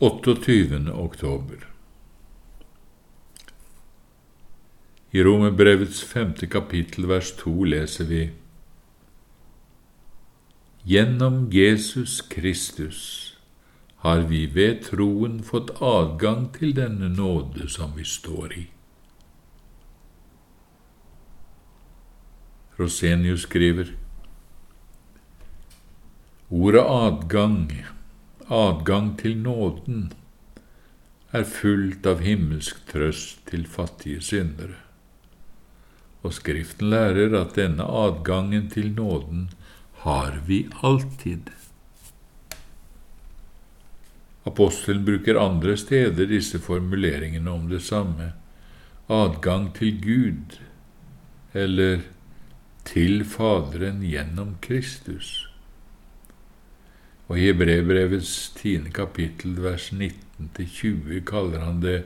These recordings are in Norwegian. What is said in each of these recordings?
28. oktober. I Romerbrevets femte kapittel vers to leser vi Gjennom Jesus Kristus har vi ved troen fått adgang til denne nåde som vi står i. Rosenius skriver Ordet adgang adgang til nåden, er fullt av himmelsk trøst til fattige syndere. Og Skriften lærer at denne adgangen til nåden har vi alltid. Apostelen bruker andre steder disse formuleringene om det samme, adgang til Gud, eller til Faderen gjennom Kristus. Og i Hebrevbrevets tiende kapittel, vers 19-20, kaller han det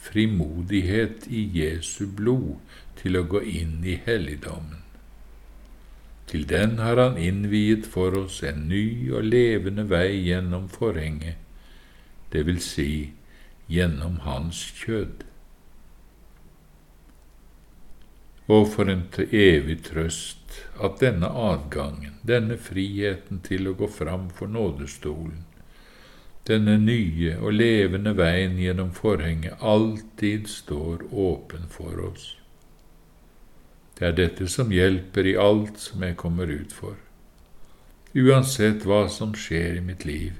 frimodighet i Jesu blod til å gå inn i helligdommen. Til den har han innviet for oss en ny og levende vei gjennom forhenget, det vil si gjennom hans kjød. Og for en evig trøst at denne adgangen, denne friheten til å gå fram for nådestolen, denne nye og levende veien gjennom forhenget alltid står åpen for oss. Det er dette som hjelper i alt som jeg kommer ut for. Uansett hva som skjer i mitt liv,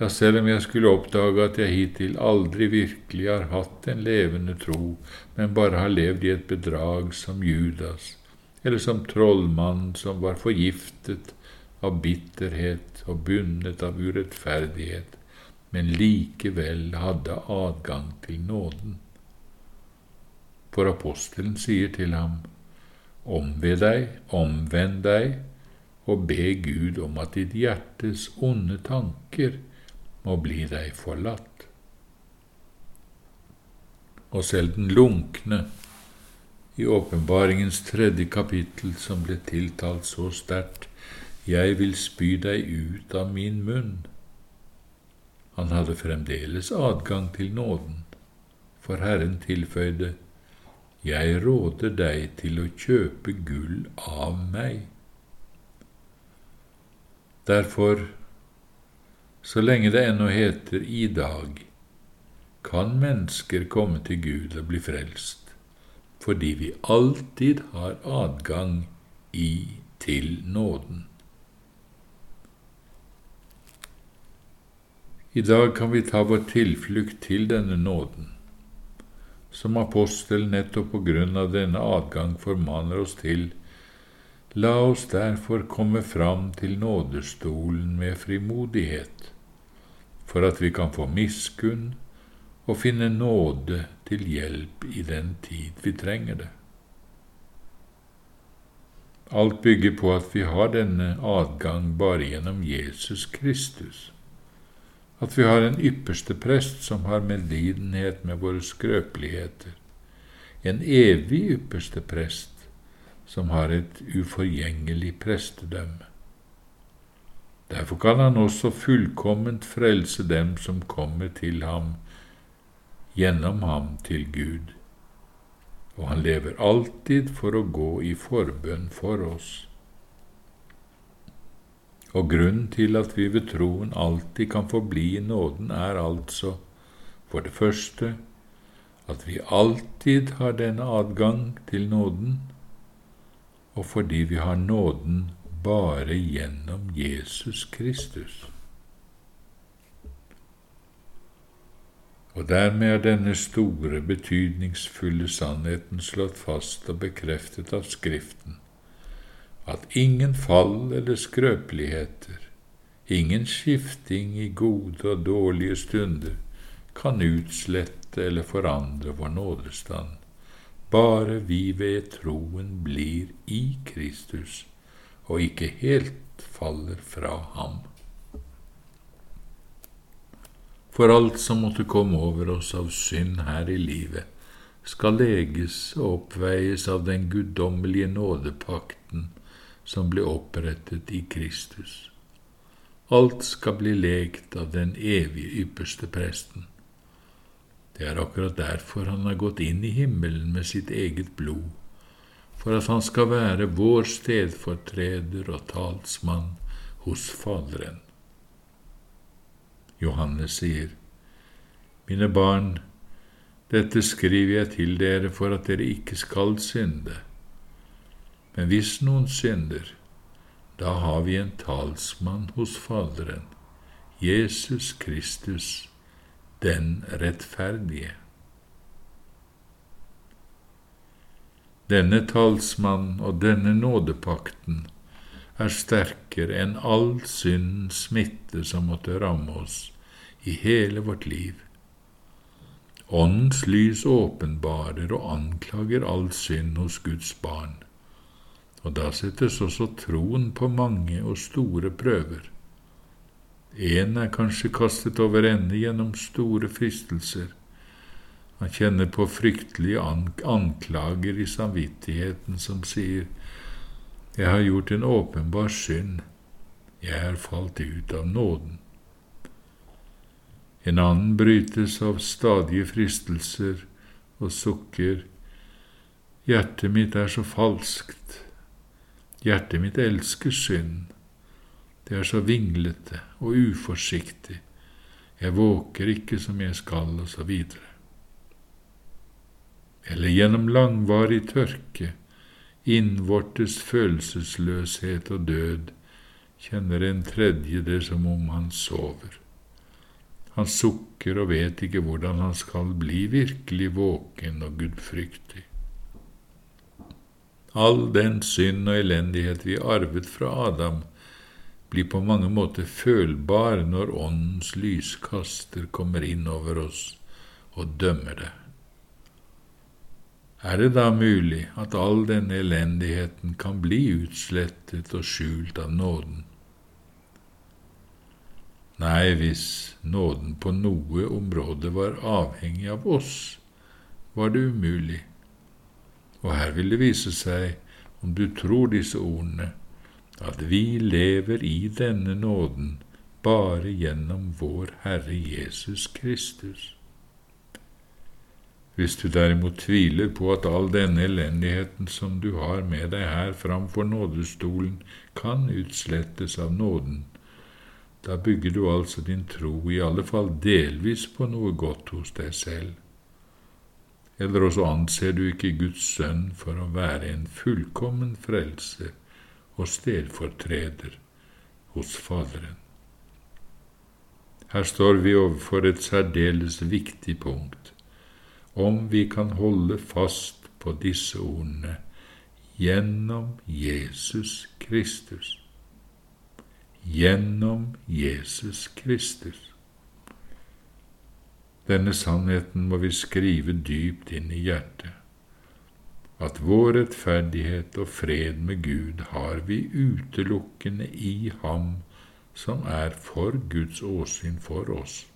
ja, selv om jeg skulle oppdage at jeg hittil aldri virkelig har hatt en levende tro, men bare har levd i et bedrag som Judas, eller som trollmannen som var forgiftet av bitterhet og bundet av urettferdighet, men likevel hadde adgang til nåden. For apostelen sier til ham, Omved deg, omvend deg, og be Gud om at ditt hjertes onde tanker må bli deg forlatt. Og selv den lunkne i åpenbaringens tredje kapittel, som ble tiltalt så sterkt, Jeg vil spy deg ut av min munn. Han hadde fremdeles adgang til nåden, for Herren tilføyde, Jeg råder deg til å kjøpe gull av meg. Derfor så lenge det ennå heter i dag, kan mennesker komme til Gud og bli frelst, fordi vi alltid har adgang i til nåden. I dag kan vi ta vår tilflukt til denne nåden, som apostelen nettopp på grunn av denne adgang formaner oss til La oss derfor komme fram til nådestolen med frimodighet, for at vi kan få miskunn og finne nåde til hjelp i den tid vi trenger det. Alt bygger på at vi har denne adgang bare gjennom Jesus Kristus, at vi har en ypperste prest som har medlidenhet med våre skrøpeligheter, en evig ypperste prest som har et uforgjengelig prestedømme. Derfor kan han også fullkomment frelse dem som kommer til ham gjennom ham til Gud, og han lever alltid for å gå i forbønn for oss. Og grunnen til at vi ved troen alltid kan forbli i nåden, er altså for det første at vi alltid har denne adgang til nåden, og fordi vi har nåden bare gjennom Jesus Kristus. Og dermed er denne store, betydningsfulle sannheten slått fast og bekreftet av Skriften, at ingen fall eller skrøpeligheter, ingen skifting i gode og dårlige stunder kan utslette eller forandre vår nådestand bare vi ved troen blir i Kristus og ikke helt faller fra ham. For alt som måtte komme over oss av synd her i livet, skal leges og oppveies av den guddommelige nådepakten som ble opprettet i Kristus. Alt skal bli lekt av den evige ypperste presten. Det er akkurat derfor han har gått inn i himmelen med sitt eget blod, for at han skal være vår stedfortreder og talsmann hos Faderen. Johannes sier, Mine barn, dette skriver jeg til dere for at dere ikke skal synde. Men hvis noen synder, da har vi en talsmann hos Faderen, Jesus Kristus, den rettferdige. Denne talsmann og denne nådepakten er sterkere enn all syndens smitte som måtte ramme oss i hele vårt liv. Åndens lys åpenbarer og anklager all synd hos Guds barn, og da settes også troen på mange og store prøver. En er kanskje kastet over ende gjennom store fristelser. Han kjenner på fryktelige anklager i samvittigheten som sier, Jeg har gjort en åpenbar synd, jeg er falt ut av nåden. En annen brytes av stadige fristelser og sukker, Hjertet mitt er så falskt, hjertet mitt elsker synd. Det er så vinglete og uforsiktig, jeg våker ikke som jeg skal, og så videre. Eller gjennom langvarig tørke, innvortes følelsesløshet og død, kjenner en tredje det som om han sover. Han sukker og vet ikke hvordan han skal bli virkelig våken og gudfryktig. All den synd og elendighet vi arvet fra Adam, blir på mange måter følbar når Åndens lyskaster kommer inn over oss og dømmer det. Er det da mulig at all denne elendigheten kan bli utslettet og skjult av nåden? Nei, hvis nåden på noe område var avhengig av oss, var det umulig. Og her vil det vise seg, om du tror disse ordene, at vi lever i denne nåden bare gjennom vår Herre Jesus Kristus. Hvis du derimot tviler på at all denne elendigheten som du har med deg her framfor nådestolen, kan utslettes av nåden, da bygger du altså din tro i alle fall delvis på noe godt hos deg selv. Eller også anser du ikke Guds sønn for å være en fullkommen frelser, og stedfortreder hos Faderen. Her står vi overfor et særdeles viktig punkt, om vi kan holde fast på disse ordene gjennom Jesus Kristus. Gjennom Jesus Kristus. Denne sannheten må vi skrive dypt inn i hjertet at vår rettferdighet og fred med Gud har vi utelukkende i Ham som er for Guds åsyn for oss.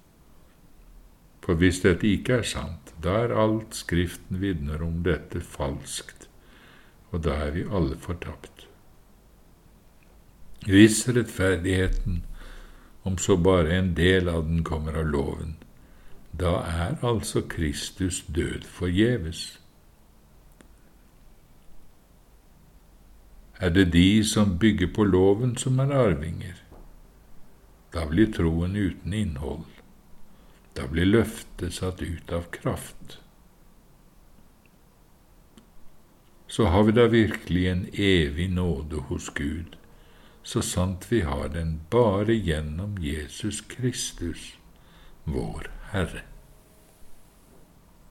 For hvis dette ikke er sant, da er alt Skriften vitner om dette falskt, og da er vi alle fortapt. Hvis rettferdigheten, om så bare en del av den kommer av loven, da er altså Kristus død forgjeves. Er det de som bygger på loven, som er arvinger. Da blir troen uten innhold. Da blir løftet satt ut av kraft. Så har vi da virkelig en evig nåde hos Gud, så sant vi har den bare gjennom Jesus Kristus, vår Herre.